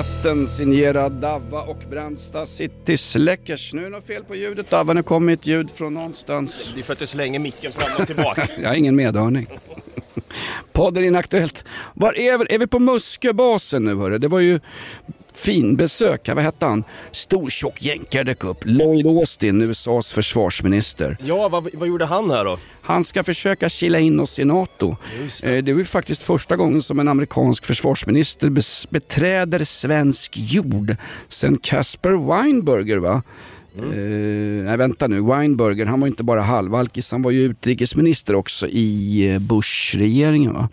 Ja, vignetten signerad Davva och Brandsta City Släckers. Nu är det något fel på ljudet Davva, nu kommer ett ljud från någonstans. Det är för att du slänger micken fram och tillbaka. Jag har ingen medhörning. Podden Inaktuellt. Var är vi? Är vi på Musköbasen nu hörru? Det var ju fin besök. Vad hette han? Stor tjock jänkare dök upp. Lloyd Austin, USAs försvarsminister. ja, vad, vad gjorde han här då? Han ska försöka kila in oss i NATO. Det. det är ju faktiskt första gången som en amerikansk försvarsminister beträder svensk jord sen Casper Weinberger va? Eh, nej vänta nu, Weinberger han var inte bara halvalkis, han var ju utrikesminister också i eh, Bush-regeringen va.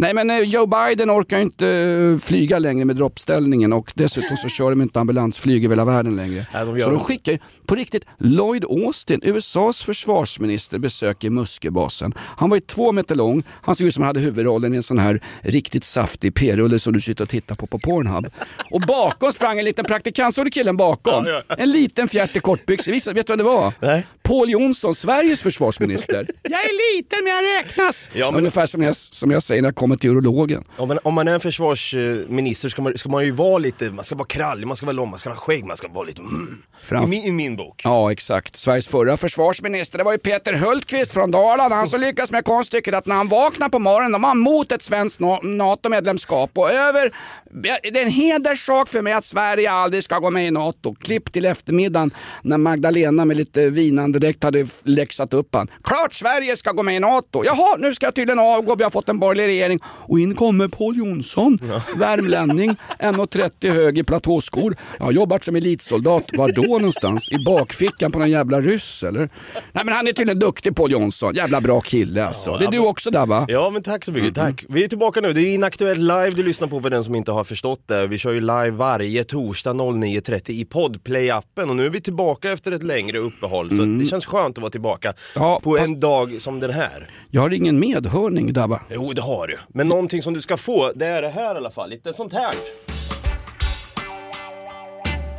Nej men eh, Joe Biden orkar ju inte eh, flyga längre med droppställningen och dessutom så kör de inte ambulansflyg över hela världen längre. Nej, de så de skickar ju, på riktigt, Lloyd Austin, USAs försvarsminister, besöker Musköbasen. Han var ju två meter lång, han såg ut som han hade huvudrollen i en sån här riktigt saftig p-rulle som du sitter och tittar på på Pornhub. Och bakom sprang en liten praktikant, såg du killen bakom? Ja, ja. En liten fjärt i kortbyxor, vet du vad det var? Nej. Paul Jonsson, Sveriges försvarsminister. jag är liten men jag räknas. Ja, men- Ungefär som jag, som jag säger när jag kommer till urologen. Om man, om man är en försvarsminister ska man, ska man ju vara lite, man ska vara krallig, man ska vara lång, man ska ha skägg, man ska vara lite mm. Fram- I, min, I min bok. Ja, exakt. Sveriges förra försvarsminister, det var ju Peter Hultqvist från Dalarna. Han som lyckades med konststycket att när han vaknade på morgonen, då var han mot ett svenskt na- NATO-medlemskap och över... Det är en hederssak för mig att Sverige aldrig ska gå med i NATO. Klipp till eftermiddagen när Magdalena med lite vinandedräkt hade läxat upp han. Klart Sverige ska gå med i NATO. Jaha, nu ska jag tydligen avgå, vi har fått en borgerlig regering. Och in kommer Paul Jonsson, värmlänning, 1,30 hög i platåskor. Jag har jobbat som elitsoldat. Var då någonstans? I bakfickan på någon jävla ryss eller? Nej men han är tydligen duktig Paul Jonsson. Jävla bra kille alltså. Det är du också där va? Ja men tack så mycket, tack. Vi är tillbaka nu, det är Inaktuellt live du lyssnar på för den som inte har förstått det. Vi kör ju live varje torsdag 09.30 i Podplay-appen och nu är vi tillbaka efter ett längre uppehåll så det känns skönt att vara tillbaka Ja, på fast- en dag som den här. Jag har ingen medhörning där va? Jo det har du, men någonting som du ska få, det är det här i alla fall, lite sånt här.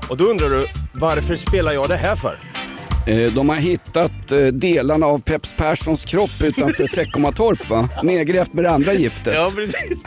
Och då undrar du, varför spelar jag det här för? Eh, De har hittat eh, delarna av Peps Perssons kropp utanför Teckomatorp va? Nedgrävt med det andra giftet. Ja precis.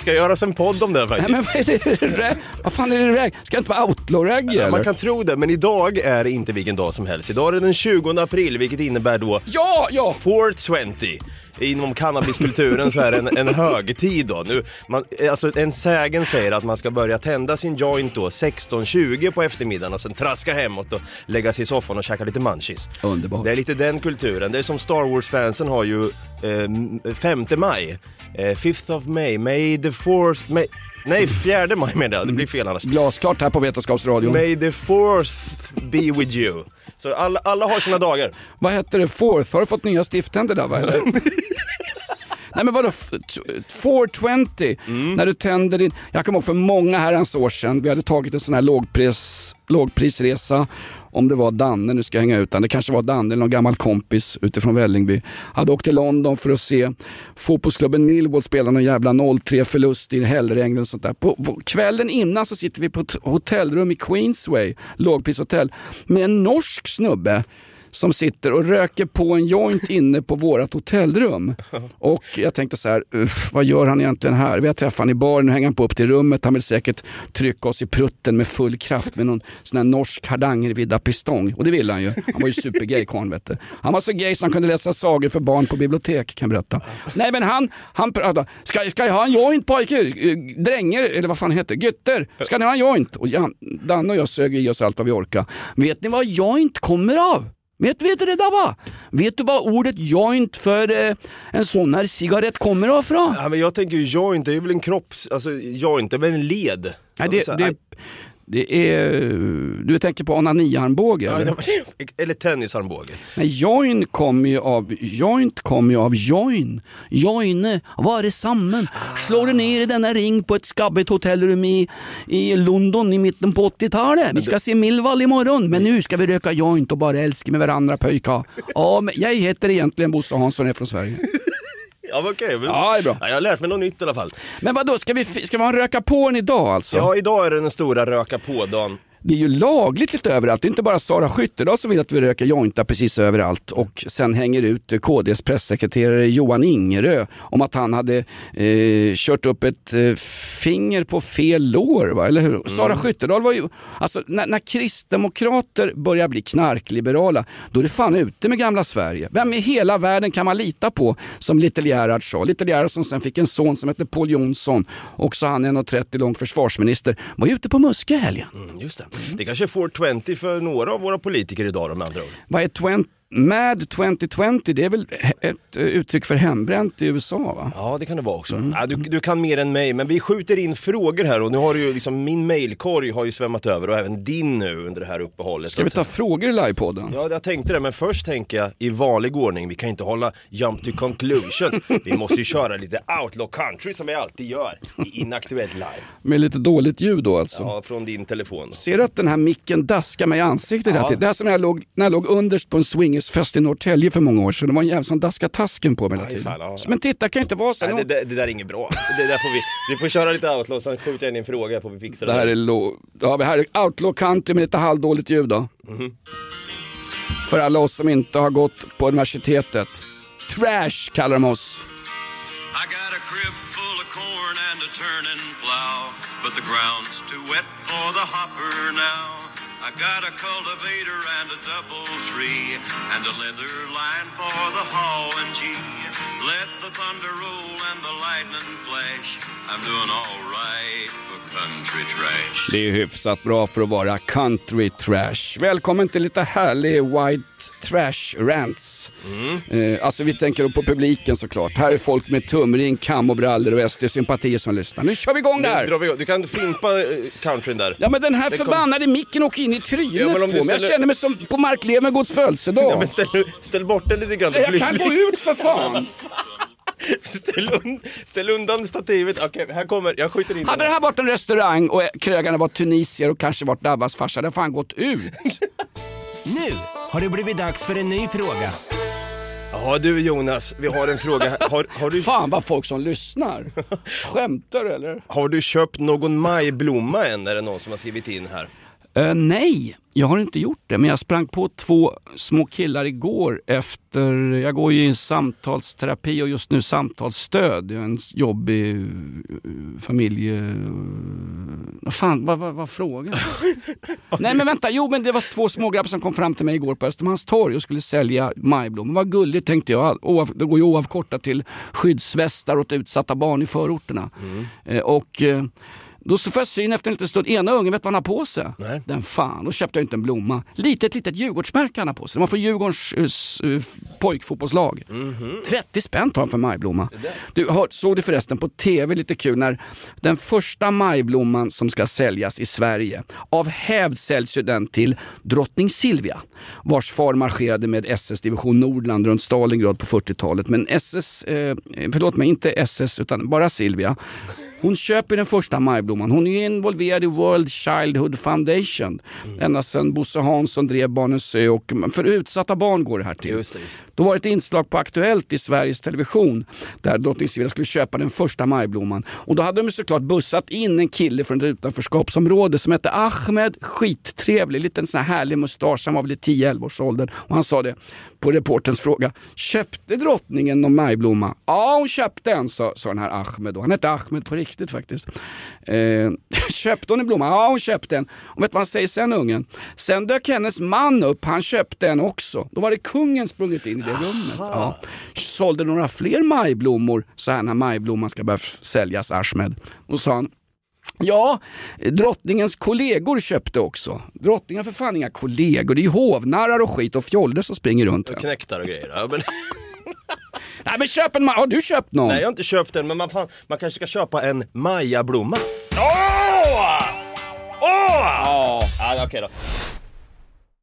Ska göras en podd om det Nej faktiskt. men vad är det? Rä- Vad fan är det rag? Ska det inte vara outlaw-reggae eller? Man kan tro det, men idag är det inte vilken dag som helst. Idag är det den 20 april, vilket innebär då Ja, ja! 420. Inom cannabiskulturen så är det en, en högtid då. Nu, man, alltså en sägen säger att man ska börja tända sin joint då 16.20 på eftermiddagen och sen traska hemåt och lägga sig i soffan och käka lite munchies. Underbart. Det är lite den kulturen. Det är som Star Wars-fansen har ju eh, 5 maj, eh, 5th of May, May the 4th, May, nej 4 maj menar jag, det blir fel annars. Glasklart här på Vetenskapsradion. May the 4th be with you. Så alla, alla har sina dagar. Vad hette det? Fourth? Har du fått nya stiftänder där va? Eller? Nej men vadå, F- t- 420, Mm. när du tänder din... Jag kommer ihåg för många herrans år sedan, vi hade tagit en sån här lågpris, lågprisresa, om det var Danne, nu ska jag hänga ut han. det kanske var Danne eller någon gammal kompis utifrån Vällingby. Hade åkt till London för att se fotbollsklubben Millwall spela någon jävla 0-3 förlust i hällregn och sånt där. På, på kvällen innan så sitter vi på ett hotellrum i Queensway, lågprishotell, med en norsk snubbe som sitter och röker på en joint inne på vårt hotellrum. Och jag tänkte så här, vad gör han egentligen här? Vi har träffat honom i baren, nu hänger han på upp till rummet. Han vill säkert trycka oss i prutten med full kraft med någon sån här norsk hardangervidda pistong. Och det ville han ju. Han var ju supergay karln vet du. Han var så gay så han kunde läsa sagor för barn på bibliotek kan jag berätta. Nej men han, han pratade, alltså, ska, ska jag ha en joint pojkar? Dränger, eller vad fan heter det? Gytter, ska ni ha en joint? Och Jan, Danne och jag sög i oss allt vad vi orkade. Vet ni vad joint kommer av? Vet, vet du det va? Vet du vad ordet joint för eh, en sån här cigarett kommer ifrån? Ja, men jag tänker ju joint, det är väl en kropps... Alltså joint, det är väl en led? Nej, det, Alltså, det, det är... Du tänker på onaniarmbåge? ja, eller? tennisarmbåge. Nej, join kommer ju av, joint kommer ju av join. Joine, vare samman. Slår du ner i denna ring på ett skabbigt hotellrum i, i London i mitten på 80-talet. Vi ska se Millwall imorgon, men nu ska vi röka joint och bara älska med varandra pojkar. Ja, jag heter egentligen Bosse Hansson, är från Sverige. Ja, okej. men- Ja, det är bra. Ja, jag har lärt mig något nytt i alla fall. Men vad då ska vi, ska vi ha en röka på en idag alltså? Ja, idag är det den stora röka på-dagen. Det är ju lagligt lite överallt. Det är inte bara Sara Skyttedal som vill att vi röker jointa precis överallt och sen hänger ut KDs pressekreterare Johan Ingerö om att han hade eh, kört upp ett eh, finger på fel lår. Va? Eller hur? Sara Skyttedal var ju, alltså när, när kristdemokrater börjar bli knarkliberala då är det fan ute med gamla Sverige. Vem i hela världen kan man lita på som Little Gerhard sa? Little Gerhard som sen fick en son som hette Paul Jonsson, också han 1,30 lång försvarsminister, var ju ute på Muskö helgen. Mm, just det. Det kanske är 420 för några av våra politiker idag med andra ord. Vad är 20, MAD 2020? Det är väl ett eh, uttryck för hembränt i USA va? Ja, det kan det vara också. Mm. Ja, du, du kan mer än mig, men vi skjuter in frågor här och nu har du ju liksom, min mailkorg har ju svämmat över och även din nu under det här uppehållet. Ska vi ta frågor i livepodden? Ja, jag tänkte det, men först tänker jag i vanlig ordning, vi kan inte hålla jump to conclusions. Vi måste ju köra lite outlaw country som vi alltid gör i Inaktuellt live. Med lite dåligt ljud då alltså. Ja, från din telefon. Ser du att den här micken daskar mig i ansiktet hela Ja. tiden? Det här som när jag låg, när jag låg underst på en swingersfest i Norrtälje för många år sedan. Det var en jävel som daskade tasken på mig hela tiden. fan, ja. Men titta, kan inte vara så. Nej, det, det, det där är inget bra. Det där får vi, vi får köra lite outlaw, sen skjuter jag in en fråga får vi fixa det. Det här är, lo- ja, det här är outlaw country med lite halvdåligt ljud då. Mhm. För alla oss som inte har gått på universitetet. Trash kallar de oss. I got a crib full of corn and a turning plow, but the ground's too wet for the hopper now. I got a cultivator and a double tree, and a leather line for the haw and G. Let the thunder roll and the lightning flash. I'm doing all right for country trash. Det är hyfsat bra för att vara country trash. Välkommen till lite härlig white trash rants. Eh, alltså vi tänker på publiken såklart. Här är folk med tumring, kam och brallor och SD-sympatier som lyssnar. Nu kör vi igång det drar vi igång. Du kan fimpa eh, countryn där. Ja men den här Det kom- förbannade micken åker in i trynet Ja, men på om mig. Jag ställer- känner mig som på Mark Levengoods födelsedag. Ja, men ställ, ställ bort den lite grann. jag kan gå ut för fan! Ställ, un, ställ undan stativet. Okej, här kommer, jag skjuter in Hade den. det här varit en restaurang och krögarna var tunisier och kanske varit Dabbas farsa, hade fan gått ut. Nu har det blivit dags för en ny fråga. Ja du Jonas, vi har en fråga. Har, har, du, Fan vad folk som lyssnar. Skämtar du eller? har du köpt någon majblomma än? Är det någon som har skrivit in här? Eh, nej, jag har inte gjort det. Men jag sprang på två små killar igår efter, jag går ju i samtalsterapi och just nu samtalsstöd. Jag har en jobbig uh, familje... Vad fan, vad var frågan? nej men vänta, jo men det var två smågrabbar som kom fram till mig igår på Östermalmstorg och skulle sälja majblommor. Vad gulligt tänkte jag. Oav, det går ju oavkortat till skyddsvästar åt utsatta barn i förorterna. Eh, och eh, då får jag syn efter en liten stund. Ena ungen, vet vad han har på sig? Nej. Den fan, då köpte jag inte en blomma. Litet, litet Djurgårdsmärke han har på sig. Det var för Djurgårdens uh, s- uh, pojkfotbollslag. 30 spänn tar han för majblomma. Du, har, såg du förresten på TV lite kul när den första majblomman som ska säljas i Sverige. Av hävd säljs ju den till drottning Silvia vars far marscherade med SS division Nordland runt Stalingrad på 40-talet. Men SS, eh, förlåt mig, inte SS utan bara Silvia. Hon köper den första majblomman. Hon är involverad i World Childhood Foundation. Ända sedan Bosse Hansson drev Barnens ö och för utsatta barn går det här till. Just det, just. Då var det ett inslag på Aktuellt i Sveriges Television där drottning Silvia skulle köpa den första majblomman. Och då hade de såklart bussat in en kille från ett utanförskapsområde som hette Ahmed, skittrevlig, liten sån här härlig mustasch, han var väl i 10-11 års ålder. Och han sa det på reporterns fråga, köpte drottningen någon majblomma? Ja, hon köpte en, sa, sa den här Ahmed då. Han hette Ahmed på riktigt faktiskt. Eh, köpte hon en blomma? Ja, hon köpte en. Och vet du vad han säger sen ungen? Sen dök hennes man upp, han köpte en också. Då var det kungen sprungit in i det rummet. Ja. Sålde några fler majblommor så här när majblomman ska börja säljas, Ahmed. Och sa han, Ja, drottningens kollegor köpte också. Drottningen för fan inga kollegor, det är ju hovnarrar och skit och fjollor som springer runt. Knäktar och grejer. Ja, men... Nej men köp en Har du köpt någon? Nej jag har inte köpt den men man, fan, man kanske ska köpa en majablomma. Åh! Åh! Ja, okej då.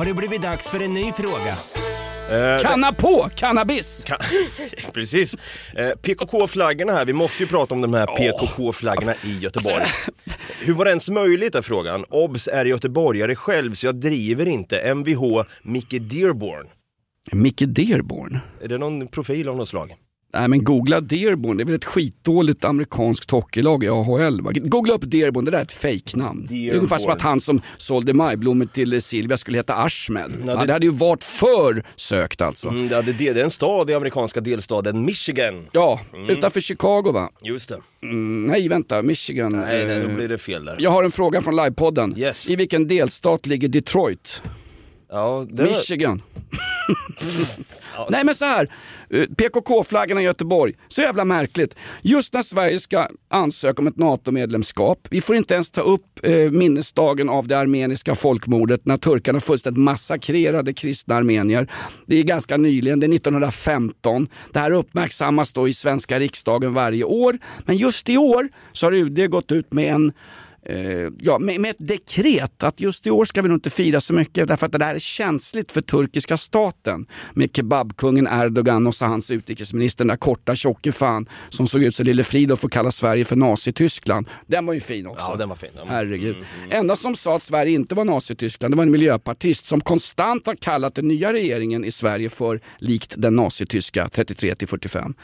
har det blivit dags för en ny fråga. Kanna på cannabis! Kan... Precis. Eh, PKK-flaggorna här, vi måste ju prata om de här PKK-flaggorna i Göteborg. Hur var det ens möjligt är frågan. Obs är göteborgare själv så jag driver inte. Mvh Micke Dearborn. Micke Dearborn? Är det någon profil av något slag? Nej men googla Dearborn, det är väl ett skitdåligt amerikanskt hockeylag i AHL va? Googla upp Dearborn, det där är ett fejknamn. Det är ungefär som att han som sålde majblommor till Silvia skulle heta Ahmed. Ja, Ja, det- det hade ju varit för sökt alltså. Mm, det, det, det är en stad i amerikanska delstaten Michigan. Ja, utanför Chicago va? Just det. Mm, nej vänta, Michigan. Nej, nej, då Eh, blir det fel där. Jag har en fråga från livepodden. Yes. I vilken delstat ligger Detroit? Ja, det Michigan. Nej men så här, eh, PKK-flaggan i Göteborg, så jävla märkligt. Just när Sverige ska ansöka om ett NATO-medlemskap, vi får inte ens ta upp eh, minnesdagen av det armeniska folkmordet när turkarna fullständigt massakrerade kristna armenier. Det är ganska nyligen, det är 1915. Det här uppmärksammas då i svenska riksdagen varje år. Men just i år så har UD gått ut med en ja, med, med ett dekret att just i år ska vi nog inte fira så mycket därför att det där är känsligt för turkiska staten med kebabkungen Erdogan och så hans utrikesminister, den där korta tjocke fan som såg ut som Lille Fridolf och kallade Sverige för Nazityskland. Den var ju fin också. Ja, den var fin. Ja. Herregud. Enda som sa att Sverige inte var Nazityskland, det var en miljöpartist som konstant har kallat den nya regeringen i Sverige för likt den nazityska 33 till 45.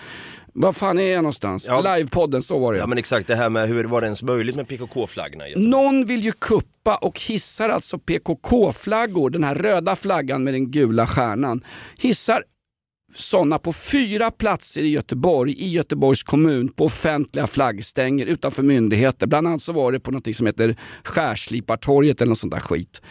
Vad fan är jag någonstans? Ja. Livepodden, så var det Ja men exakt, det här med hur var det ens möjligt med PKK-flaggorna? någon vill ju kuppa och hissar alltså PKK-flaggor, den här röda flaggan med den gula stjärnan. Hissar sådana på fyra platser i Göteborg, i Göteborgs kommun, på offentliga flaggstänger utanför myndigheter. Bland annat så var det på något som heter Skärslipartorget eller något sånt där skit.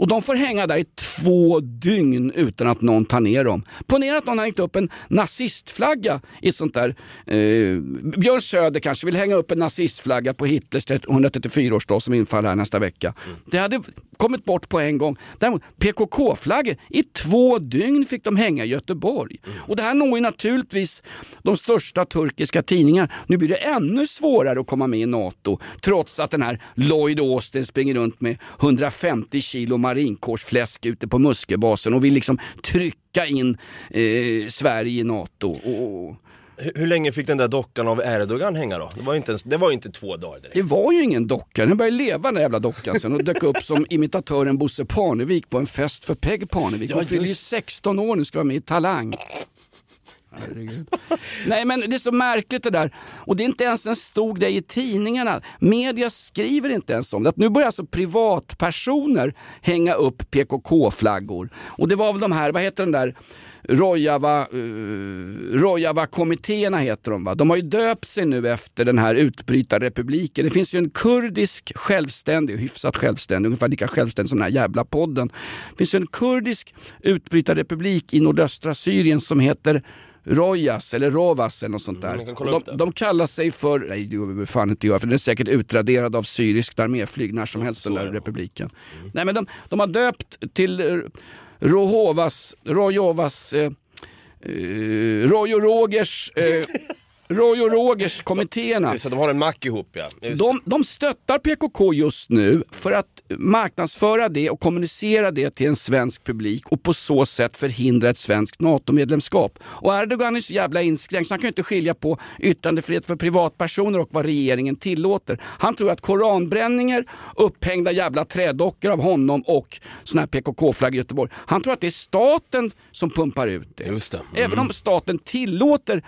Och de får hänga där i två dygn utan att någon tar ner dem. Ponera att någon har hängt upp en nazistflagga i ett sånt där... Eh, Björn Söder kanske vill hänga upp en nazistflagga på Hitlers 134-årsdag som infaller här nästa vecka. Det hade kommit bort på en gång. Däremot PKK-flaggor, i två dygn fick de hänga i Göteborg. Och det här når ju naturligtvis de största turkiska tidningarna. Nu blir det ännu svårare att komma med i NATO trots att den här Lloyd Austin springer runt med 150 kilo marinkårsfläsk ute på Musköbasen och vill liksom trycka in eh, Sverige i NATO. Och, Hur, länge fick den där dockan av Erdogan hänga då? Det var ju inte, ens, det var inte två dagar direkt. det var ju ingen docka, den började leva den där jävla dockan sen och dök upp som imitatören Bosse Parnevik på en fest för Peg Parnevik. Ja, Hon fyller ju just- 16 år nu, ska vara med i Talang. Herregud. Nej men det är så märkligt det där. Och det är inte ens en stor grej i tidningarna. Media skriver inte ens om det. Att nu börjar alltså privatpersoner hänga upp PKK-flaggor. Och det var väl de här, vad heter den där Rojava, uh, Rojava-kommittéerna heter de va? De har ju döpt sig nu efter den här utbrytarrepubliken. Det finns ju en kurdisk självständig, hyfsat självständig, ungefär lika självständig som den här jävla podden. Det finns ju en kurdisk utbrytarrepublik i nordöstra Syrien som heter Rojas eller Rovas eller något sånt där. Och upp de, de kallar sig för, nej det behöver fan inte göra för den är säkert utraderad av syriskt arméflyg när som helst den där republiken. Nej men de, de har döpt till Rohovas, Rojovas, eh, eh, Roy och Rogers eh, Roy och Rogers kommittéerna. Så de har en mack ihop ja. De, de stöttar PKK just nu för att marknadsföra det och kommunicera det till en svensk publik och på så sätt förhindra ett svenskt NATO-medlemskap. Och Erdogan är så jävla inskränkt så han kan ju inte skilja på yttrandefrihet för privatpersoner och vad regeringen tillåter. Han tror att koranbränningar, upphängda jävla trädockor av honom och såna här PKK-flagg i Göteborg. Han tror att det är staten som pumpar ut det. Det. Även om staten tillåter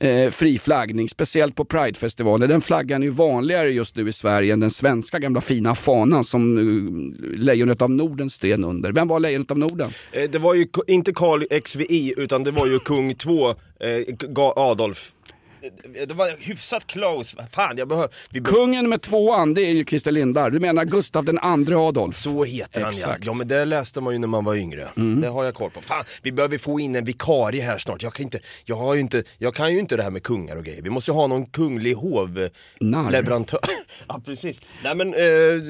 eh, fri flaggning, speciellt på Pridefestivaler. Den flaggan är ju vanligare just nu i Sverige än den svenska gamla fina fanan som eh, Lejonet av Norden sten under. Vem var Lejonet av Norden? Eh, Det var ju inte Karl XVI utan det var ju kung 2, eh, Adolf. Det var hyfsat close, Fan jag behöver... Vi be- Kungen med tvåan, det är ju Christer Lindar. Du menar Gustav den andre Adolf? så heter han ja. Exakt. Mm. Ja men det läste man ju när man var yngre. Det har jag koll på. Fan, vi behöver få in en vikarie här snart. Jag kan, inte, jag, har ju inte, jag kan ju inte det här med kungar och grejer. Vi måste ju ha någon kunglig hovleverantör. ja precis. Nej men eh,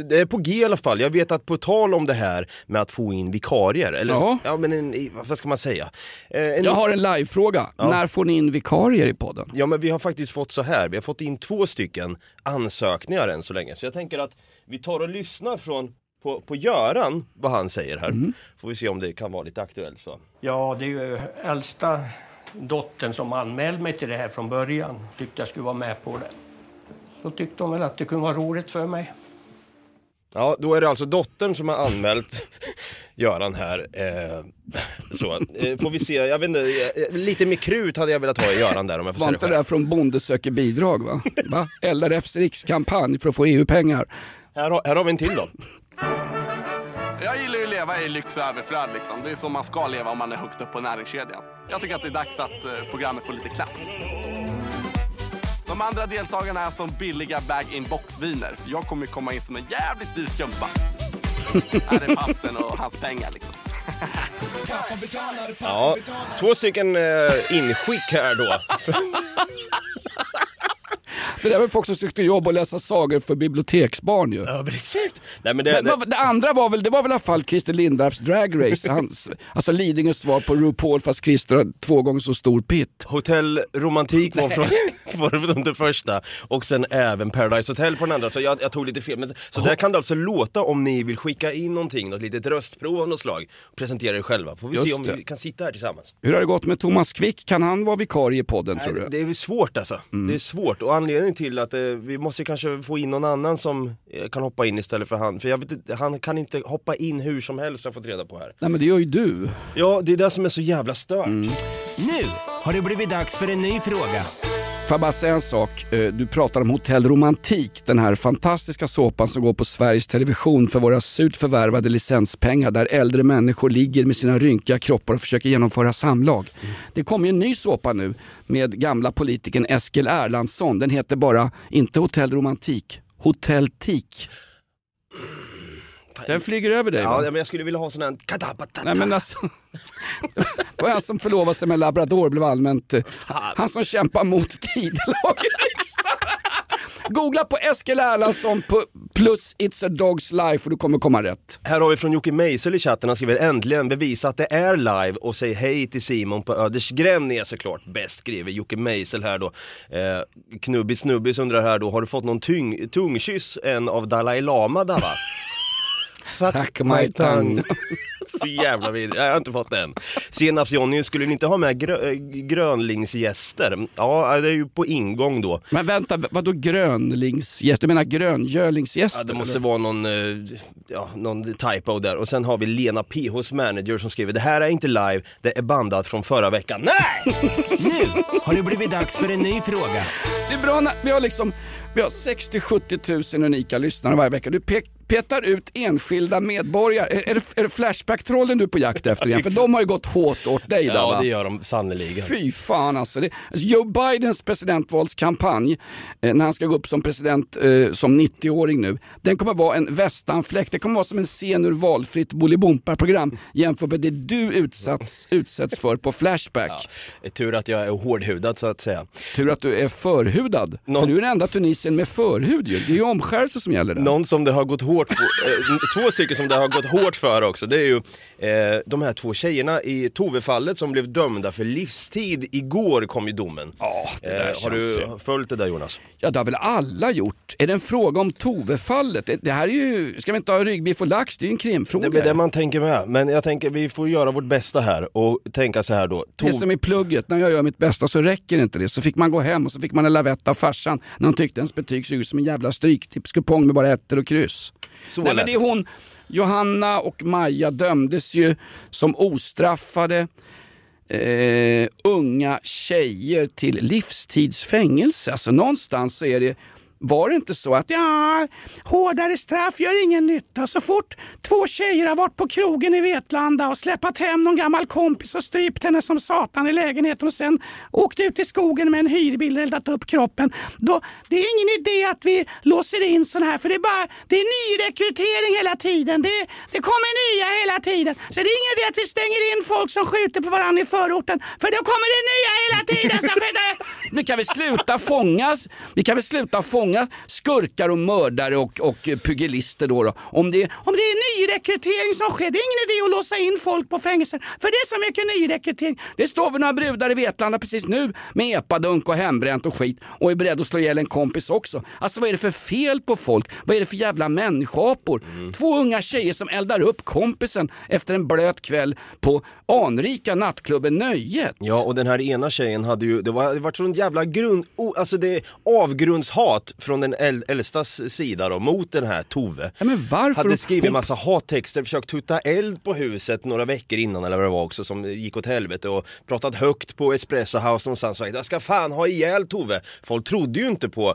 det är på G i alla fall. Jag vet att på tal om det här med att få in vikarier, eller Ja. ja, men en, vad ska man säga? Eh, en, Jag har en livefråga. När får ni in vikarier i podden? Ja men vi har faktiskt fått så här, vi har fått in två stycken ansökningar än så länge. Så jag tänker att vi tar och lyssnar från på, på Göran, vad han säger här. Får vi se om det kan vara lite aktuellt så. Ja, det är ju äldsta dottern som anmälde mig till det här från början. Tyckte jag skulle vara med på det. Så tyckte hon väl att det kunde vara roligt för mig. Ja, då är det alltså dottern som har anmält Göran här. Eh, så, eh, får vi se, jag vet inte, eh, lite mer krut hade jag velat ha i Göran där om jag får Var inte det där från Bonde söker bidrag va? va? LRFs rikskampanj för att få EU-pengar. Här, har- här har vi en till då. Jag gillar ju att leva i lyx och överflöd. Liksom. Det är så man ska leva om man är högt upp på näringskedjan. Jag tycker att det är dags att eh, programmet får lite klass. De andra deltagarna är som billiga bag-in-box-viner. Jag kommer komma in som en jävligt dyr skumpa. Här är pappsen och hans pengar liksom. Ja, två stycken eh, inskick här då. Det där var folk som sökte jobb och läsa sagor för biblioteksbarn ju. Ja, men exakt. Nej, men det, Men, det, det andra var väl, det var väl i alla fall Christer Lindarws Drag Race, hans, alltså Lidingös svar på RuPaul fast Christer har två gånger så stor pitt. Hotell Romantik var från, var från den första och sen även Paradise Hotel på den andra, så jag, jag tog lite fel. Men, så där kan det alltså låta om ni vill skicka in någonting, något litet röstprov av något slag. Presentera er själva, får vi Just se om det. vi kan sitta här tillsammans. Hur har det gått med Thomas Quick? Kan han vara vikarie i podden tror Nej, du? det är svårt alltså. Det är svårt och anledningen till att eh, vi måste kanske få in någon annan som eh, kan hoppa in istället för han. För jag vet inte, han kan inte hoppa in hur som helst har jag fått reda på här. Nej men det gör ju du. Ja, det är det som är så jävla stört. Nu har det blivit dags för en ny fråga. Får jag bara säga en sak? Eh, Du pratar om Hotell Romantik, den här fantastiska såpan som går på Sveriges Television för våra surt förvärvade licenspengar där äldre människor ligger med sina rynkiga kroppar och försöker genomföra samlag. Det kommer ju en ny såpa nu med gamla politikern Eskil Erlandsson. Den heter bara, inte Hotell Romantik, Hotell Tik. Den flyger över dig Ja, va? men jag skulle vilja ha sån här. Nej men alltså. Det var han som förlovade sig med labrador blev allmänt, eh, han som kämpar mot i riksdagen. Googla på Eskil Erlandsson på plus It's a Dog's Life och du kommer komma rätt. Här har vi från Jocke Meisel i chatten, han skriver äntligen bevisa att det är live och säg hej till Simon på Ödersgränd är såklart bäst skriver Jocke Meisel här då. Eh, Knubbis Snubbis undrar här då, har du fått någon tyng, tungkyss än av Dalai Lama Dava? Tack my tongue. Så jävla vidrigt, jag har inte fått den. Senaps-Johnny, skulle ni inte ha med grö- äh, grönlingsgäster? Ja, det är ju på ingång då. Men vänta, vadå grönlingsgäst? Du menar gröngölingsgäster? Ja, det måste eller? vara någon, eh, ja, någon typo där. Och sen har vi Lena PHs manager som skriver Det här är inte live, det är bandat från förra veckan. Nej! Nu har det blivit dags för en ny fråga. Det är bra när vi har liksom, vi har 60-70 000 unika lyssnare varje vecka. Du pek, petar ut enskilda medborgare. Är, är, det, det Flashback-trollen du är på jakt efter igen? För de har ju gått hårt åt dig där Ja, va? det gör de sannerligen. Fy fan alltså. Det, alltså Joe Bidens presidentvalskampanj, eh, när han ska gå upp som president eh, som 90-åring nu, den kommer vara en västanfläkt. Det kommer vara som en scen ur valfritt Bolibompa-program jämfört med det du utsatts, utsätts för på Flashback. Ja, tur att jag är hårdhudad så att säga. Tur att du är förhudad. Någon- För du är den enda tunisien med förhud ju. Det är ju omskärelse som gäller där. Någon som det har gått hårt för, eh, två stycken som det har gått hårt för också, det är ju eh, de här två tjejerna i Tove-fallet som blev dömda för livstid. Igår kom ju domen. Ja, det där Eh, har du ju- följt det där Jonas? Ja det har väl alla gjort. Är det en fråga om Tove-fallet? Det, här är ju, ska vi inte ha ryggbiff och lax? Det är ju en krimfråga. Det är det man tänker med, men jag tänker vi får göra vårt bästa här och tänka så här då. Det är som i plugget, när jag gör mitt bästa så räcker inte det. Så fick man gå hem och så fick man en lavett av farsan när han tyckte ens betyg såg ut som en jävla stryktipskupong med bara ettor och kryss. Så Nej, men det är hon, Johanna och Maja dömdes ju som ostraffade eh, unga tjejer till livstidsfängelse. Alltså någonstans så är det var det inte så att ja, hårdare straff gör ingen nytta. Så fort två tjejer har varit på krogen i Vetlanda och släpat hem någon gammal kompis och strypt henne som satan i lägenheten och sen åkt ut i skogen med en hyrbil och eldat upp kroppen. Då, det är ingen idé att vi låser in sådana här för det är bara det är nyrekrytering hela tiden. Det, det kommer nya hela tiden. Så det är ingen idé att vi stänger in folk som skjuter på varandra i förorten för då kommer det nya hela tiden. som skjuter. Vi kan väl sluta fångas, vi kan väl sluta fångas många skurkar och mördare och, och pugilister då, då. Om, det, om det är nyrekrytering som sker, det är ingen idé att låsa in folk på fängelser för det är så mycket nyrekrytering. Det står väl några brudar i Vetlanda precis nu med epadunk och hembränt och skit och är beredd att slå ihjäl en kompis också. Alltså vad är det för fel på folk? Vad är det för jävla människoapor? Två unga tjejer som eldar upp kompisen efter en blöt kväll på anrika nattklubben Nöjet. Ja, och den här ena tjejen hade ju, det var, det var sån jävla grund, oh, alltså det är avgrundshat från den äl, äldstas sida då, mot den här Tove. Ja, men varför? Hade skrivit Hon- en massa hattexter, försökt tutta eld på huset några veckor innan eller vad det var också som gick åt helvete och pratat högt på Espresso House någonstans och sagt jag ska fan ha ihjäl Tove. Folk trodde ju inte på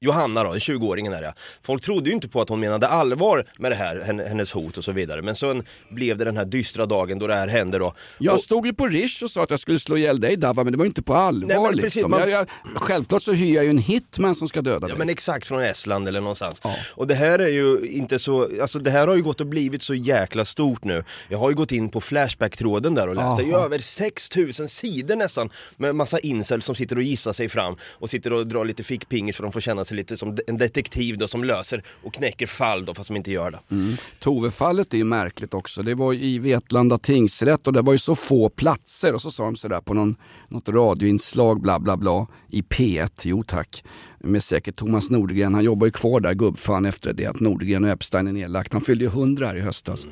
Johanna då, 20-åringen är det. Folk trodde ju inte på att hon menade allvar med det här, hen- hennes hot och så vidare. Men sen blev det den här dystra dagen då det här hände då. Jag Och- stod ju på Rish och sa att jag skulle slå ihjäl dig Dava, men det var ju inte på allvar Nej, men precis, liksom. man- jag, jag, självklart så hyr jag ju en hitman som ska döda Ja dig. men exakt från Estland eller någonstans. Och det här är ju inte så, alltså det här har ju gått och blivit så jäkla stort nu. Jag har ju gått in på Flashback-tråden där och läst, det är över 6000 sidor nästan med massa incels som sitter och gissar sig fram och sitter och drar lite fickpingis för de får känna sig lite som en detektiv då som löser och knäcker fall då fast de inte gör det. Mm. Tove-fallet är ju märkligt också. Det var i Vetlanda tingsrätt och det var ju så få platser och så sa de sådär på någon, något radioinslag bla bla bla i P1, jo tack, med säkert Thomas Nordgren. Han jobbar ju kvar där gubbfan efter det att Nordgren och Epstein är nedlagt. Han fyllde ju 100 här i höstas.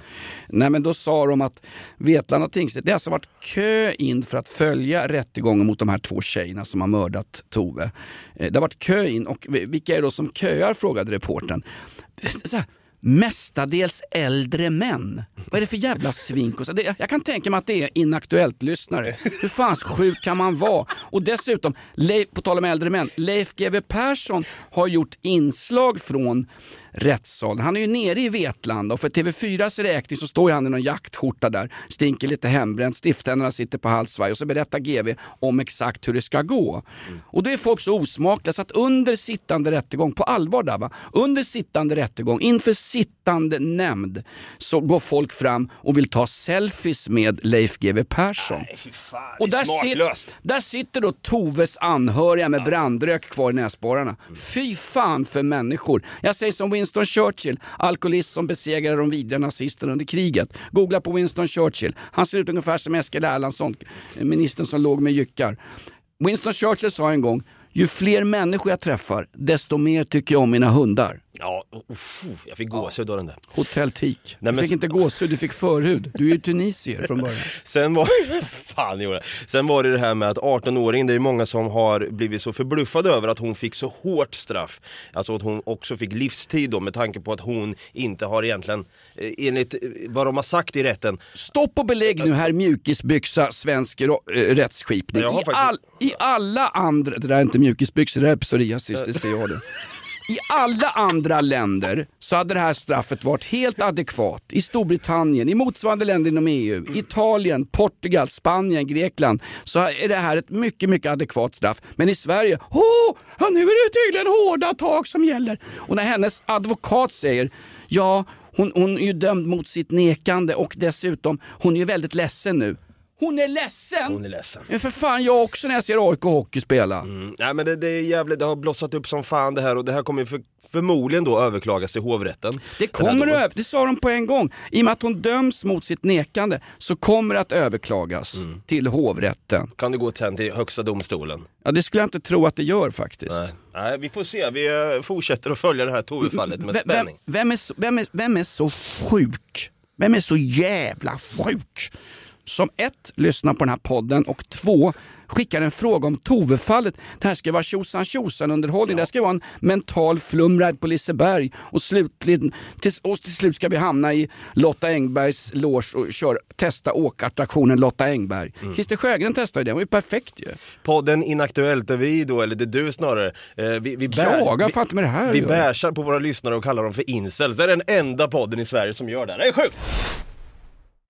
Nej men då sa de att Vetlanda tingsrätt, det har alltså varit kö in för att följa rättegången mot de här två tjejerna som har mördat Tove. Eh, Det har varit kö in och vilka är det då som köar frågade reportern. Mestadels äldre män. Vad är det för jävla svink? Och så- det- Jag kan tänka mig att det är inaktuellt lyssnare. Hur fan sjuk kan man vara? Och dessutom, Leif, på tal om äldre män, Leif GW Persson har gjort inslag från rättssalen. Han är ju nere i Vetlanda och för TV4s räkning så står han i någon jaktskjorta där, stinker lite hembränt, stifttänderna sitter på halsvaj och så berättar GV om exakt hur det ska gå. Och då är folk så osmakliga så att under sittande rättegång, på allvar där va, under sittande rättegång inför sittande sittande nämnd så går folk fram och vill ta selfies med Leif GW Persson. Nej, fy fan. Och där, sit, där sitter då Toves anhöriga med brandrök kvar i näsborrarna. Fy fan för människor. Jag säger som Winston Churchill, alkoholist som besegrade de vidriga nazisterna under kriget. Googla på Winston Churchill. Han ser ut ungefär som Eskil Erlandsson, ministern som låg med jyckar. Winston Churchill sa en gång, ju fler människor jag träffar, desto mer tycker jag om mina hundar. Ja, uff, jag fick gåshud av den där. Hotell Tik. Nej, Du men- fick inte gåshud, du fick förhud. Du är ju tunisier från början. Sen var, fan, gjorde. Sen var det det här med att 18-åringen, det är många som har blivit så förbluffade över att hon fick så hårt straff. Alltså att hon också fick livstid då med tanke på att hon inte har egentligen, eh, enligt eh, vad de har sagt i rätten, Stopp och belägg nu här mjukisbyxa svensk eh, rättsskipning. I, faktiskt- all, I alla andra, det där är inte mjukisbyxor, det där är psoriasis, det ser jag det. I alla andra länder så hade det här straffet varit helt adekvat. I Storbritannien, i motsvarande länder inom EU, Italien, Portugal, Spanien, Grekland så är det här ett mycket, mycket adekvat straff. Men i Sverige, åh, ja, nu är det tydligen hårda tag som gäller. Och när hennes advokat säger, ja, hon, hon är ju dömd mot sitt nekande och dessutom, hon är ju väldigt ledsen nu. Hon är ledsen! hon är ledsen. Men för fan jag också när jag ser AIK Hockey spela. Mm, nej men det, det är jävligt, det har blossat upp som fan det här och det här kommer för, förmodligen då överklagas till hovrätten. Det kommer över, det sa de på en gång. I och med att hon döms mot sitt nekande så kommer det att överklagas Mm. till hovrätten. Kan det gå sen till högsta domstolen? Ja, det skulle jag inte tro att det gör faktiskt. Nej. nej, vi får se. Vi eh, fortsätter att följa det här Tove-fallet med Vem, vem, spänning. vem, är, vem, är, vem är så sjuk? Vem är så jävla sjuk? Som ett, lyssnar på den här podden och två, skickar en fråga om Tove-fallet. Det här ska vara tjosan tjosan underhållning. Det här ska vara en mental flumride på Liseberg och, slutligen, till, och till slut ska vi hamna i Lotta Engbergs loge och kör, testa åkattraktionen Lotta Engberg. Mm. Christer Sjögren testade ju den, det var ju perfekt ju. Podden Inaktuellt där vi då, eller det är du snarare, eh, vi, vi, bär, Jag har vi, fan med det här vi bärsar på våra lyssnare och kallar dem för incels. Det är den enda podden i Sverige som gör det. Det är sjukt!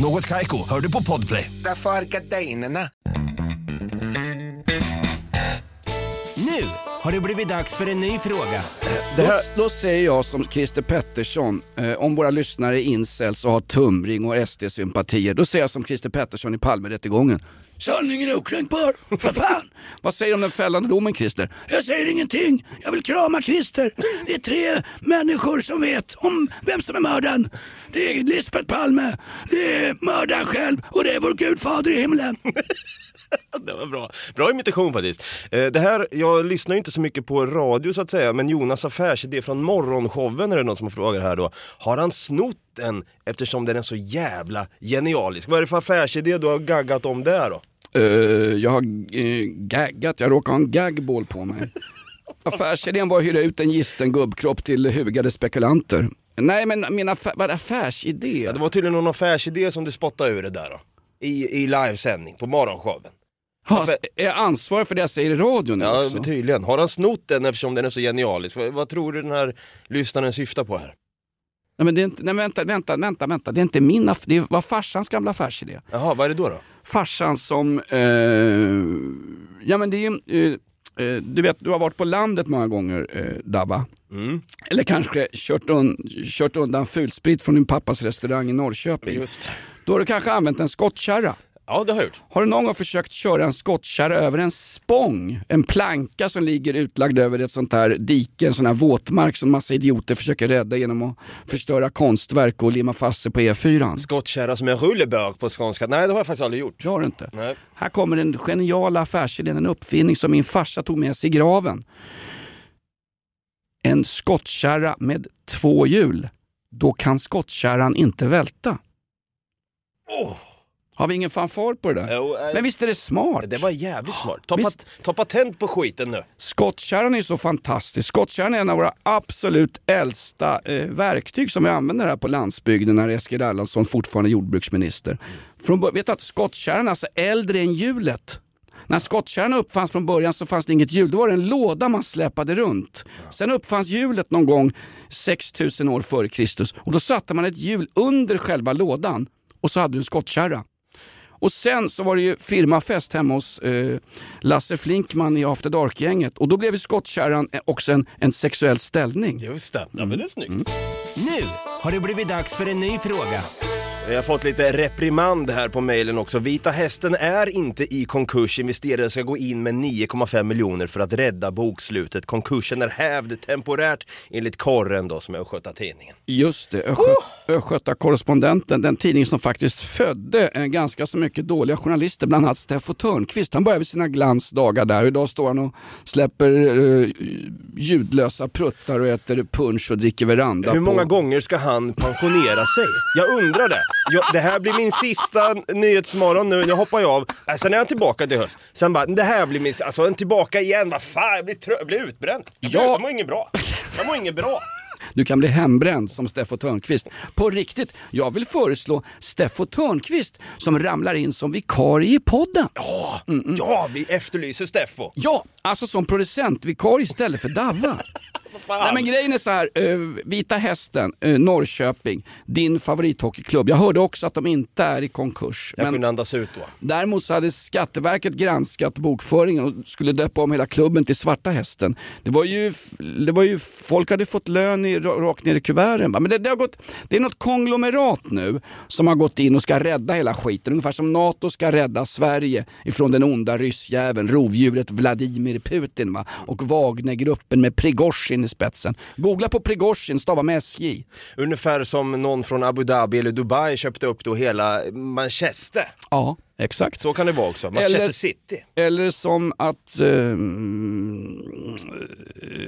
Något Kaiko, hör du på Podplay. Därför är gardinerna. Nu har det blivit dags för en ny fråga. Då, då säger jag som Christer Pettersson, eh, om våra lyssnare är incels och har tumring och SD-sympatier, då säger jag som Christer Pettersson i Palmerättegången. Sanningen är okränkbar, för fan! Vad säger du om den fällande domen Christer? Jag säger ingenting, jag vill krama Christer. Det är tre människor som vet om vem som är mördaren. Det är Lisbeth Palme, det är mördaren själv och det är vår gudfader i himlen. Det var bra. Bra imitation faktiskt. Eh, Det här, jag lyssnar ju inte så mycket på radio så att säga, men Jonas affärsidé från morgonshowen är det någon som frågar här då. Har han snott den eftersom den är så jävla genialisk? Vad är det för affärsidé du har gaggat om där då? Eh, jag har uh, gaggat, jag råkar ha en gagball på mig. Affärsidén var att hyra ut en gisten gubbkropp till hugade spekulanter. Nej men min affär, vad är affärsidé? Ja, det var tydligen någon affärsidé som du spottade ur det där då. I, i livesändning på morgonshowen. Ha, är jag ansvarig för det jag säger i radion nu Ja, också? men tydligen. Har han snott den eftersom den är så genialisk? Vad, vad tror du den här lyssnaren syftar på här? Nej, men det är inte, nej, vänta, vänta, vänta, vänta. Det är inte min aff- det var farsans gamla affärsidé. Jaha, vad är det då? då? Farsan som, eh, ja men det är ju, eh, eh, du vet du har varit på landet många gånger eh, Dabba. Mm. Eller kanske kört, un, kört undan fulsprit från din pappas restaurang i Norrköping. Just. Då har du kanske använt en skottkärra. Ja, det har jag gjort. Har du någon gång försökt köra en skottkärra över en spång? En planka som ligger utlagd över ett sånt här dike, en sån här våtmark som massa idioter försöker rädda genom att förstöra konstverk och limma fast sig på E4. Skottkärra som en rullebörk på skånska. Nej, det har jag faktiskt aldrig gjort. Det har du inte. Nej. Här kommer den geniala affärsidén, en uppfinning som min farsa tog med sig i graven. En skottkärra med två hjul. Då kan skottkärran inte välta. Har vi ingen fanfar på det där? Jo, eh, Men visst är det smart? Det var jävligt smart. Ta, pat, ta patent på skiten nu. Skottkärran är ju så fantastisk. Skottkärran är en av våra absolut äldsta eh, verktyg som vi använder här på landsbygden när Eskil Erlandsson fortfarande är jordbruksminister. Från, vet du att skottkärran är alltså äldre än hjulet? När skottkärran uppfanns från början så fanns det inget hjul. Då var det en låda man släpade runt. Sen uppfanns hjulet någon gång 6000 år före Kristus och då satte man ett hjul under själva lådan och så hade du en skottkärra. Och sen så var det ju firmafest hemma hos eh, Lasse Flinkman i After Dark-gänget och då blev ju skottkärran eh, också en, en sexuell ställning. Just det. Ja, men det är snyggt. Nu har det blivit dags för en ny fråga. Vi har fått lite reprimand här på mejlen också. Vita Hästen är inte i konkurs. Investerare ska gå in med 9,5 miljoner för att rädda bokslutet. Konkursen är hävd temporärt enligt Korren då som är Östgötatidningen. Just det, Östgö Östgöta Correspondenten, den tidning som faktiskt födde eh, ganska så mycket dåliga journalister, bland annat Steffo Törnqvist. Han började sina glansdagar där och idag står han och släpper eh, ljudlösa pruttar och äter punch och dricker veranda. Hur många på... gånger ska han pensionera sig? Jag undrar det. Jag, det här blir min sista Nyhetsmorgon nu, nu hoppar jag av. Äh, Sen är jag tillbaka till höst. Sen bara, det här blir min, alltså en tillbaka igen, vad fan, jag blir, trö- jag blir utbränd. Jag, blir, Ja. jag mår inget bra. Jag mår inget bra. Du kan bli hembränd som Steffo Törnqvist. På riktigt, jag vill föreslå Steffo Törnqvist som ramlar in som vikarie i podden. Ja, ja vi efterlyser Steffo. Ja, alltså som producentvikarie istället för Davva. Nej, men grejen är så här, eh, Vita Hästen, eh, Norrköping, din favorithockeyklubb. Jag hörde också att de inte är i konkurs. Jag men kunde andas ut då. Däremot så hade Skatteverket granskat bokföringen och skulle döpa om hela klubben till Svarta Hästen. Det var ju, det var ju folk hade fått lön i, rakt ner i kuverten. Men det, det, har gått, det är något konglomerat nu som har gått in och ska rädda hela skiten. Ungefär som NATO ska rädda Sverige ifrån den onda ryssjäveln, rovdjuret Vladimir Putin va? och Wagnergruppen med Prigozjin i spetsen. Googla på Prigozjin, stava med SJ. Ungefär som någon från Abu Dhabi eller Dubai köpte upp då hela Manchester. Ja, exakt. Så kan det vara också. Manchester Eller- City. Eller som att eh,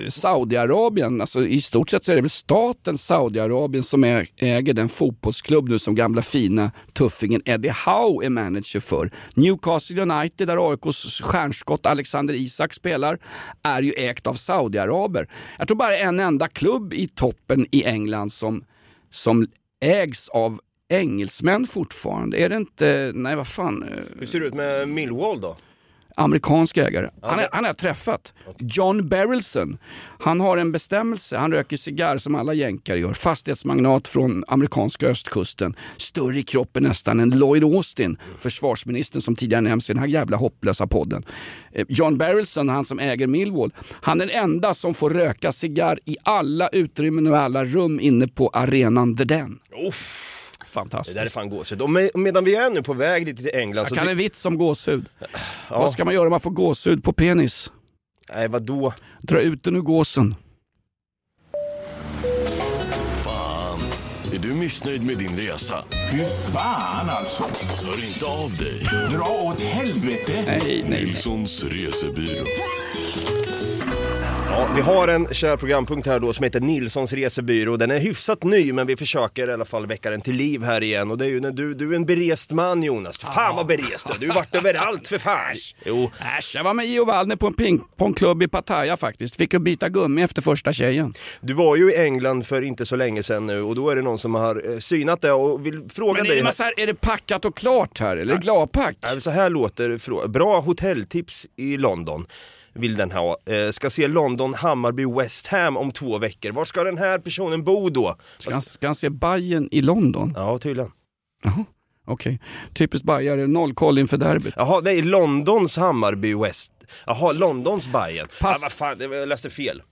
Saudiarabien, alltså i stort sett så är det väl staten Saudiarabien som är, äger den fotbollsklubb nu som gamla fina tuffingen Eddie Howe är manager för. Newcastle United där AIKs stjärnskott Alexander Isak spelar är ju ägt av Saudiaraber. Jag tror bara en enda klubb i toppen i England som, som ägs av engelsmän fortfarande. Är det inte, nej vad fan. eh, Hur ser det ut med Millwall då? amerikansk ägare. Han, är, han har jag träffat. John Berrelson. Han har en bestämmelse, han röker cigarr som alla jänkare gör. Fastighetsmagnat från amerikanska östkusten. Större i kroppen nästan än Lloyd Austin, försvarsministern som tidigare nämnts i den här jävla hopplösa podden. Eh, John Berrelson, han som äger Millwall, han är den enda som får röka cigarr i alla utrymmen och alla rum inne på arenan The Den. Uff, det Fantastiskt. där är fan gåshud. Och med, medan vi är nu på väg lite till England så... Jag kan ty- en vits om gåshud. Ja. Vad ska man göra om man får gåshud på penis? Nej, vadå? Dra ut den ur gåsen. Fan, är du missnöjd med din resa? Fy fan alltså. Hör inte av dig. Dra åt helvete. Nej, nej, Nilssons resebyrå. Ja, vi har en kär programpunkt här då som heter Nilssons resebyrå. Den är hyfsat ny men vi försöker i alla fall väcka den till liv här igen. Och det är ju när du, du är en berest man Jonas. Fan vad berest du är. Du har varit överallt för fan. Jo, Äsch, jag var med Gio Waldner på en pingpongklubb i Pattaya faktiskt. Fick ju byta gummi efter första tjejen. du var ju i England för inte så länge sedan nu och då är det någon som har eh, synat det och vill fråga Men är dig. det, här- är det packat och klart här eller det gladpack? Så här låter frå- Bra hotelltips i London vill den ha. Eh, ska se London, Hammarby, West Ham om två veckor. Var ska den här personen bo då? Ska han, ska han se Bayern i London? Ja, tydligen. Jaha, okej. Typiskt bajare, noll koll inför derbyt. Jaha, är Londons Hammarby West. Jaha, Londons Bayern. Pass. Ah, vad fan, jag läste fel.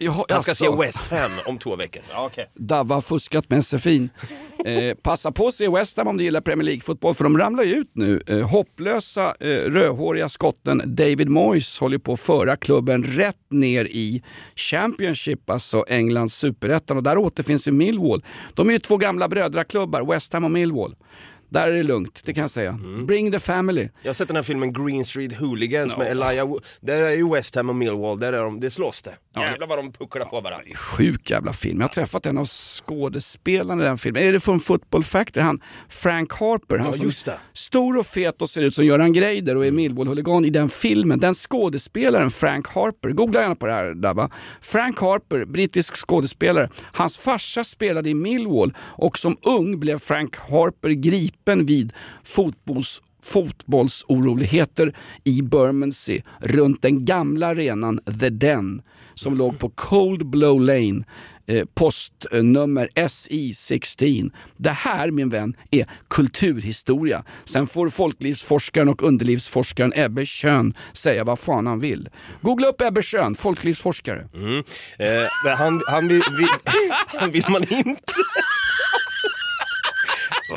Jaha, Han ska alltså. se West Ham om två veckor. Ja, okej. Davva har fuskat med SFIn. Eh, passa på att se West Ham om du gillar Premier League-fotboll för de ramlar ju ut nu. Eh, hopplösa eh, rödhåriga skotten David Moyes håller på att föra klubben rätt ner i Championship, alltså Englands superettan och där återfinns ju Millwall. De är ju två gamla brödraklubbar, West Ham och Millwall. Där är det lugnt, det kan jag säga. Mm. Bring the family. Jag har sett den här filmen Green Street Hooligans med Elijah Wood. Där är ju West Ham och Millwall, där är de, det slåss det. Jävlar vad de pucklar på varandra. Sjuk jävla film. Jag har träffat en av skådespelarna i den filmen. Är det från Football Factory? Han Frank Harper. Han Ja, som. Mm. Stor och fet och ser ut som Göran Greider och är Millwall-huligan i den filmen. Den skådespelaren Frank Harper, googla gärna på det här Dabba. Frank Harper, brittisk skådespelare. Hans farsa spelade i Millwall och som ung blev Frank Harper gripen vid fotbolls fotbollsoroligheter i Bermondsey runt den gamla arenan The Den som låg på Cold Blow Lane, eh, postnummer SI16. Det här min vän är kulturhistoria. Sen får folklivsforskaren och underlivsforskaren Ebbe Schön säga vad fan han vill. Googla upp Ebbe Schön, folklivsforskare. Mm. Eh, han, han, vill, vill, han vill man inte.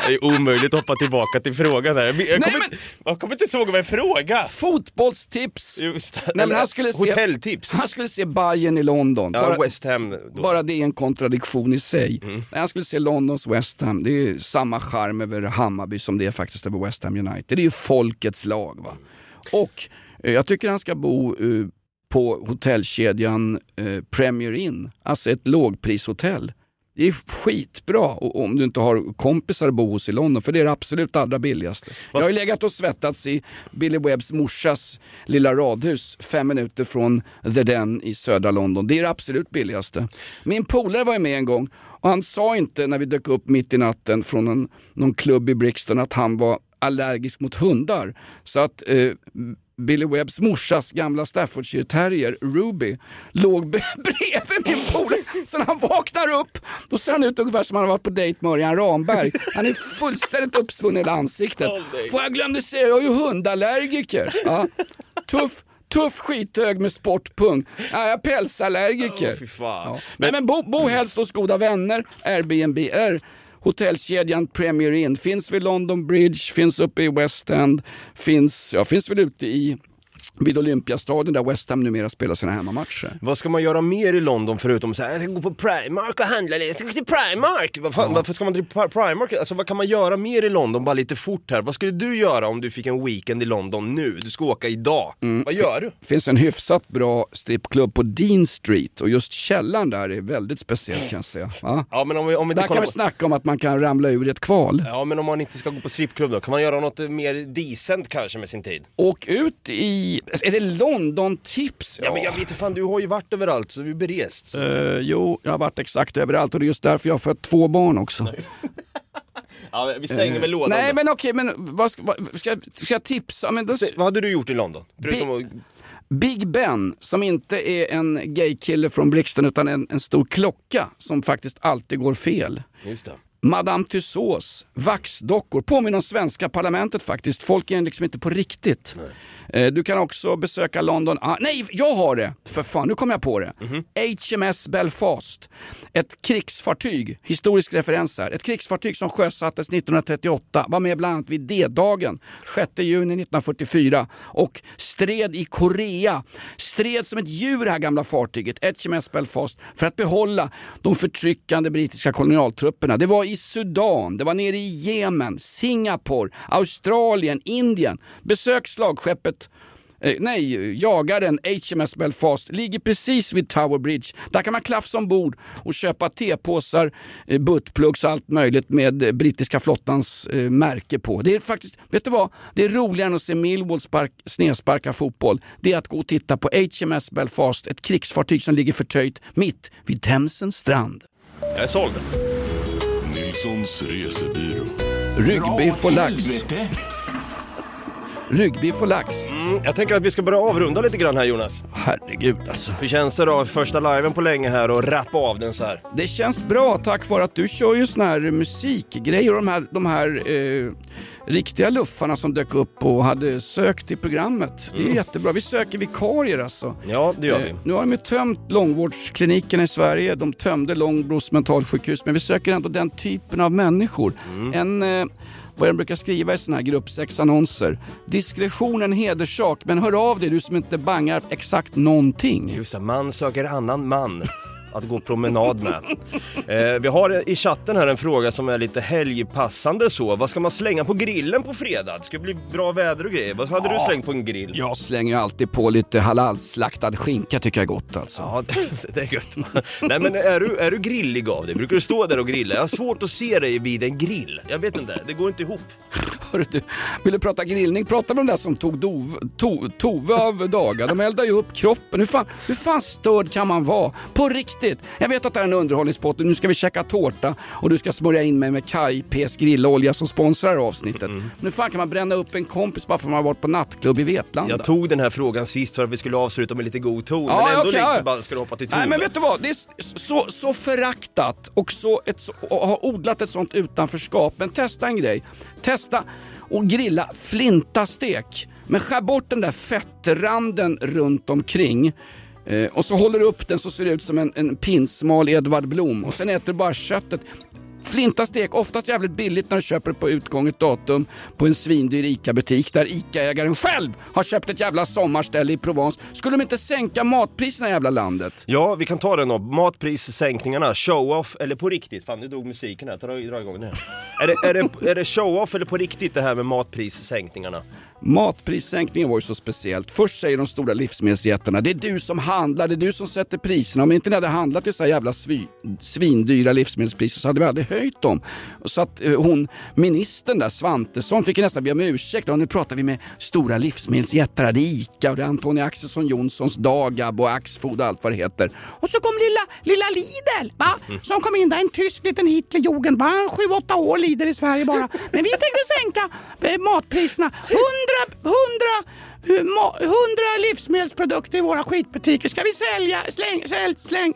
Det är omöjligt att hoppa tillbaka till frågan här. Jag, kommer, inte, jag kommer inte ihåg vad jag frågade. Fotbollstips! Just. Nej, men han skulle se, Hotelltips. Han skulle se Bayern i London. Ja, West Ham då. bara det är en kontradiktion i sig. Mm. Nej, han skulle se Londons West Ham. Det är samma charm över Hammarby som det är faktiskt över West Ham United. Det är ju folkets lag. Va? Och eh, jag tycker han ska bo eh, på hotellkedjan eh, Premier Inn. Alltså ett lågprishotell. Det är skitbra om du inte har kompisar att bo hos i London, för det är det absolut allra billigaste. Jag har ju legat och svettats i Billy Webbs morsas lilla radhus fem minuter från The Den i södra London. Det är det absolut billigaste. Min polare var med en gång och han sa inte när vi dök upp mitt i natten från en, någon klubb i Brixton att han var allergisk mot hundar. Så att eh, Billy Webbs morsas gamla Staffordshire terrier, Ruby, låg bredvid min polare. Så när han vaknar upp, då ser han ut ungefär som han har varit på dejt med Örjan Ramberg. Han är fullständigt uppsvunnen i hela ansiktet. Får jag glömde säga, jag är ju hundallergiker. Ja. Tuff, tuff skithög med sportpung. Ja, jag är pälsallergiker. Fan. Ja. Nej, men bo, bo helst hos goda vänner, Airbnb är hotellkedjan Premier Inn. Finns vid London Bridge, finns uppe i West End, finns, ja, finns väl ute i vid Olympiastadion där West Ham numera spelar sina hemmamatcher. Vad ska man göra mer i London förutom att säga jag ska gå på Primark och handla lite, jag ska gå till Primark! Vad fan, Varför ska man till Pri- Primark? Alltså vad kan man göra mer i London, bara lite fort här? Vad skulle du göra om du fick en weekend i London nu? Du ska åka idag. Vad gör du? Det finns en hyfsat bra strippklubb på Dean Street och just källaren där är väldigt speciell kan jag säga. Ja. Ja men om vi, om vi Där kan vi på... snacka om att man kan ramla ur ett kval. Ja men om man inte ska gå på strippklubb då, kan man göra något mer decent kanske med sin tid? Åk ut i, är det London-tips? Ja, men jag vet inte fan, du har ju varit överallt så du är berest. Eh, jo, jag har varit exakt överallt och det är just därför jag har fött två barn också. Ja, vi stänger väl lådan Nej då. men okej, men vad ska, vad, ska, jag- ska jag tipsa? Men då, Se, vad hade du gjort i London? Förutom att... Big Ben, som inte är en gaykille från Brixton utan en, en stor klocka som faktiskt alltid går fel. Just det. Madame Tussauds, vaxdockor, påminner om svenska parlamentet faktiskt. Folk är liksom inte på riktigt. Eh, Du kan också besöka London. Ah, nej, jag har det! För fan, nu kom jag på det. HMS Belfast. Ett krigsfartyg, historisk referens här. Ett krigsfartyg som sjösattes 1938, var med bland annat vid D-dagen 6 juni 1944 och stred i Korea. Stred som ett djur det här gamla fartyget, HMS Belfast, för att behålla de förtryckande brittiska kolonialtrupperna. Det var i Sudan, det var nere i Jemen, Singapore, Australien, Indien. Besök slagskeppet Eh, nej, jagaren HMS Belfast ligger precis vid Tower Bridge. Där kan man klafsa ombord och köpa tepåsar, eh, buttplugs och allt möjligt med eh, brittiska flottans eh, märke på. Det är faktiskt, vet du vad? Det är roligare än att se Millwall spark, snedsparka fotboll. Det är att gå och titta på HMS Belfast, ett krigsfartyg som ligger förtöjt mitt vid Themsens strand. Jag är såld. Nilssons resebyrå. Ryggbiff och lax. Ryggbiff och lax. Mm, jag tänker att vi ska börja avrunda lite grann här Jonas. Herregud alltså. Hur känns det då, första liven på länge här och rappa av den så här? Det känns bra tack vare att du kör ju såna här musikgrejer och de här, de här eh, riktiga luffarna som dök upp och hade sökt till programmet. Det är Mm. jättebra. Vi söker vikarier alltså. Ja, det gör vi. Eh, nu har de ju tömt långvårdsklinikerna i Sverige, de tömde Långbros mentalsjukhus, men vi söker ändå den typen av människor. Mm. En, eh, vad jag brukar skriva i såna här gruppsexannonser. Diskretion är en hederssak, men hör av dig du som inte bangar exakt någonting. Just det, man söker annan man att gå promenad med. Eh, vi har i chatten här en fråga som är lite helgpassande så. Vad ska man slänga på grillen på fredag? Det ska bli bra väder och grejer. Vad hade Ja. du slängt på en grill? Jag slänger alltid på lite halalslaktad skinka tycker jag är gott alltså. Ja, det, det är gött. Nej men är du, är du grillig av dig? Brukar du stå där och grilla? Jag har svårt att se dig vid en grill. Jag vet inte, det går inte ihop. Hörru du, vill du prata grillning? Prata med de där som tog dov, to, Tove av dagar. De eldar ju upp kroppen. Hur fan, hur fan störd kan man vara? På riktigt. Jag vet att det här är en underhållningspott och nu ska vi käka tårta och du ska smörja in mig med Kai P's grillolja som sponsrar avsnittet. Men hur fan kan man bränna upp en kompis bara för att man har varit på nattklubb i Vetlanda? Jag tog den här frågan sist för att vi skulle avsluta med lite god ton. Ja, men ändå ja. så bara ska du hoppa till Tove. Nej men vet du vad, det är så, så föraktat och, så ett, så, och har odlat ett sånt utanförskap. Men testa en grej. Testa och grilla flintastek. Men skär bort den där fettranden runt omkring. Eh, och så håller du upp den så ser det ut som en, en pinsmal Edvard Blom och sen äter du bara köttet. Flinta Stek, oftast jävligt billigt när du köper det på utgånget datum på en svindyr ICA-butik där ICA-ägaren själv har köpt ett jävla sommarställe i Provence. Skulle de inte sänka matpriserna i jävla landet? Ja, vi kan ta den då. Matprissänkningarna, show-off eller på riktigt? Fan, nu dog musiken här. Dra, dra igång den här. Är det, är det, är det show-off eller på riktigt det här med matprissänkningarna? Matprissänkningen var ju så speciellt. Först säger de stora livsmedelsjättarna, det är du som handlar, det är du som sätter priserna. Om inte ni hade handlat till så här jävla svi, svindyra livsmedelspriser så hade vi aldrig höjt dem. Så att eh, hon, ministern där, Svantesson, fick nästan be om ursäkt. Och nu pratar vi med stora livsmedelsjättar, det är ICA och det är Antonia Axelsson Johnsons Dagab och Axfood och allt vad det heter. Och så kom lilla, lilla Lidl, va? som kom in där, en tysk liten Hitlerjugend, va? Sju, åtta år Lidl i Sverige bara. Men vi tänkte sänka eh, matpriserna. 100, 100, eh, 100 livsmedelsprodukter i våra skitbutiker ska vi sälja, släng, sälj, släng.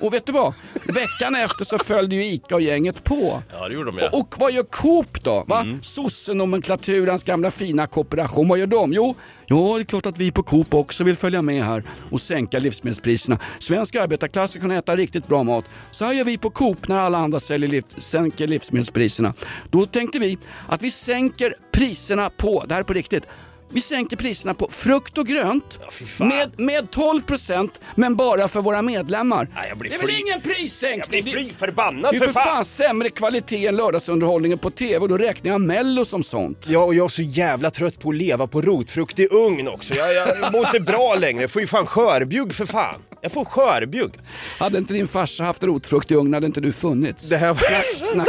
Och vet du vad? Veckan efter så följde ju ICA och gänget på. Ja, det gjorde de ja. Och, och vad gör Coop då? Va? Mm. Sossenomenklaturans gamla fina kooperation. Vad gör de? Jo, ja, det är klart att vi på Coop också vill följa med här och sänka livsmedelspriserna. Svensk arbetarklass ska kunna äta riktigt bra mat. Så här gör vi på Coop när alla andra säljer liv, sänker livsmedelspriserna. Då tänkte vi att vi sänker priserna på, det här är på riktigt, vi sänker priserna på frukt och grönt med, med 12% men bara för våra medlemmar. blir det är väl ingen prissänkning? Jag blir fly förbannad det är för för fan. fan sämre kvalitet än lördagsunderhållningen på TV och då räknar jag mello som sånt. Ja, och jag är så jävla trött på att leva på rotfrukt i ugn också. Jag, jag mår inte bra längre. Jag får ju fan skörbjugg för fan. Jag får skörbjugg. Hade inte din farsa haft rotfrukt i ugn hade inte du funnits. Det här var... Snack,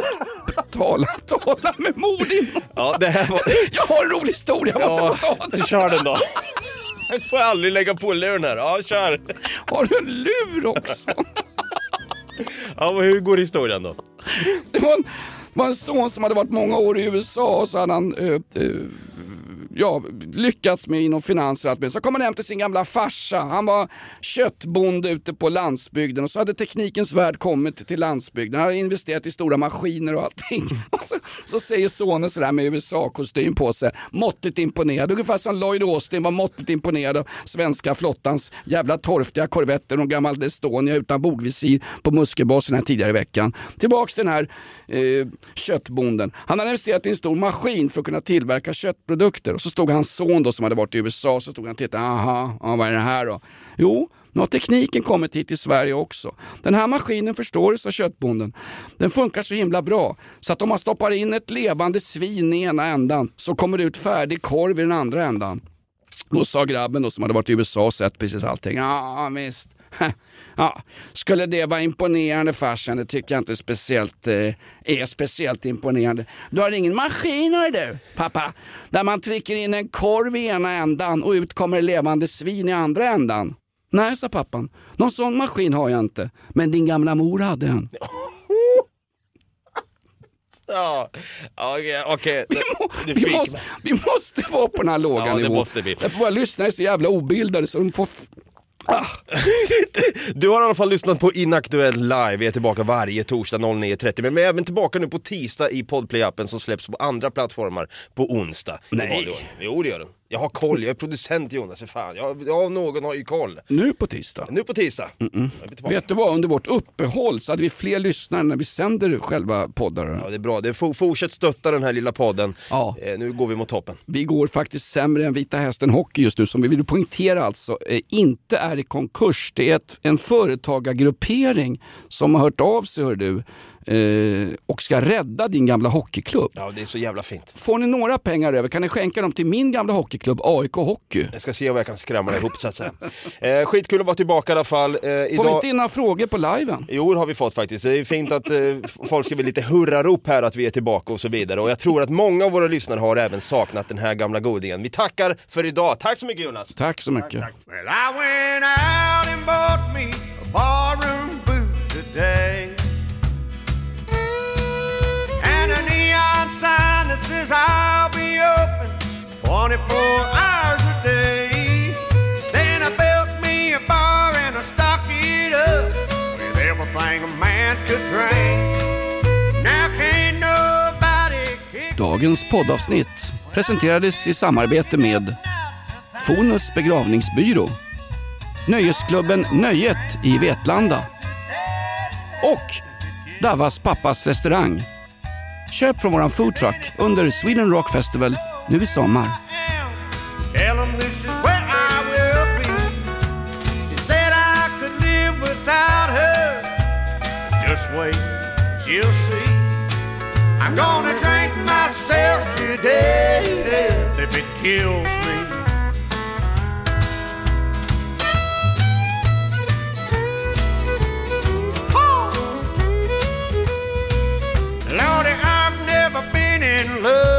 tala, tala med Modin. Ja, det här var... Jag har en rolig historia, jag måste Ja, få ta den. kör den då. Jag får aldrig lägga på luren här. Ja, kör. Har du en lur också? Ja, men hur går historien då? Det var en, var en son som hade varit många år i USA och så hade han eh, eh, ja, lyckats med inom finans och allt med. Så kom han hem till sin gamla farsa. Han var köttbonde ute på landsbygden och så hade teknikens värld kommit till landsbygden. Han hade investerat i stora maskiner och allting. Och så, så säger sonen sådär med USA-kostym på sig, måttligt imponerad. Ungefär som Lloyd Austin var måttligt imponerad av svenska flottans jävla torftiga korvetter och gammal Estonia utan bogvisir på Muskelbasen här tidigare i veckan. Tillbaks till den här eh, köttbonden. Han hade investerat i en stor maskin för att kunna tillverka köttprodukter och så stod hans son då som hade varit i USA så stod han och tittade, aha, ja, vad är det här då? Jo, nu har tekniken kommit hit till Sverige också. Den här maskinen förstår du, sa köttbonden. Den funkar så himla bra så att om man stoppar in ett levande svin i ena ändan så kommer det ut färdig korv i den andra ändan. Då sa grabben då, som hade varit i USA och sett precis allting. Ja visst. Ja, skulle det vara imponerande farsan? Det tycker jag inte speciellt, eh, är speciellt imponerande. Du har ingen maskin hör du, pappa, där man trycker in en korv i ena ändan och ut kommer levande svin i andra ändan. Nej, sa pappan. Någon sån maskin har jag inte. Men din gamla mor hade en. Ja, okej. Du Vi fick måste, mig. vi måste vara på den här låga Ja, det nivån. måste vi. Därför våra lyssnare är så jävla obildade så de får... Ah. Du har i alla fall lyssnat på Inaktuell live, vi är tillbaka varje torsdag 09.30 men vi är även tillbaka nu på tisdag i Podplay-appen som släpps på andra plattformar på onsdag. Nej. Jo det gör den. Jag har koll, jag är producent Jonas, för fan. Jag, jag, någon har ju koll. Nu på tisdag? Nu på tisdag. Blir tillbaka. Vet du vad, under vårt uppehåll så hade vi fler lyssnare när vi sänder själva poddar. Ja det är bra, det är, for, fortsätt stötta den här lilla podden. Ja. Eh, nu går vi mot toppen. Vi går faktiskt sämre än Vita Hästen Hockey just nu som vi vill poängtera alltså eh, inte är i konkurs. Det är ett en företagargruppering som har hört av sig hör du, eh, och ska rädda din gamla hockeyklubb. Ja, det är så jävla fint. Får ni några pengar över kan ni skänka dem till min gamla hockeyklubb AIK Hockey. Jag ska se vad jag kan skrämma ihop så att säga. Eh, skitkul att vara tillbaka i alla fall. Eh, Får idag... vi inte in några frågor på liven? Jo, det har vi fått faktiskt. Det är fint att eh, folk skriver lite hurrarop här att vi är tillbaka och så vidare. Och jag tror att många av våra lyssnare har även saknat den här gamla godingen. Vi tackar för idag. Tack så mycket Jonas! Tack så mycket. Well, I went out and bought me a barroom boot today. Dagens poddavsnitt presenterades i samarbete med Fonus begravningsbyrå, Nöjesklubben Nöjet i Vetlanda och Davas pappas restaurang. Köp från våran foodtruck under Sweden Rock Festival nu i sommar. 'Em this is where I will be. She said I could live without her. Just wait, she'll see. I'm gonna drink myself to death if it kills me. Lordy, I've never been in love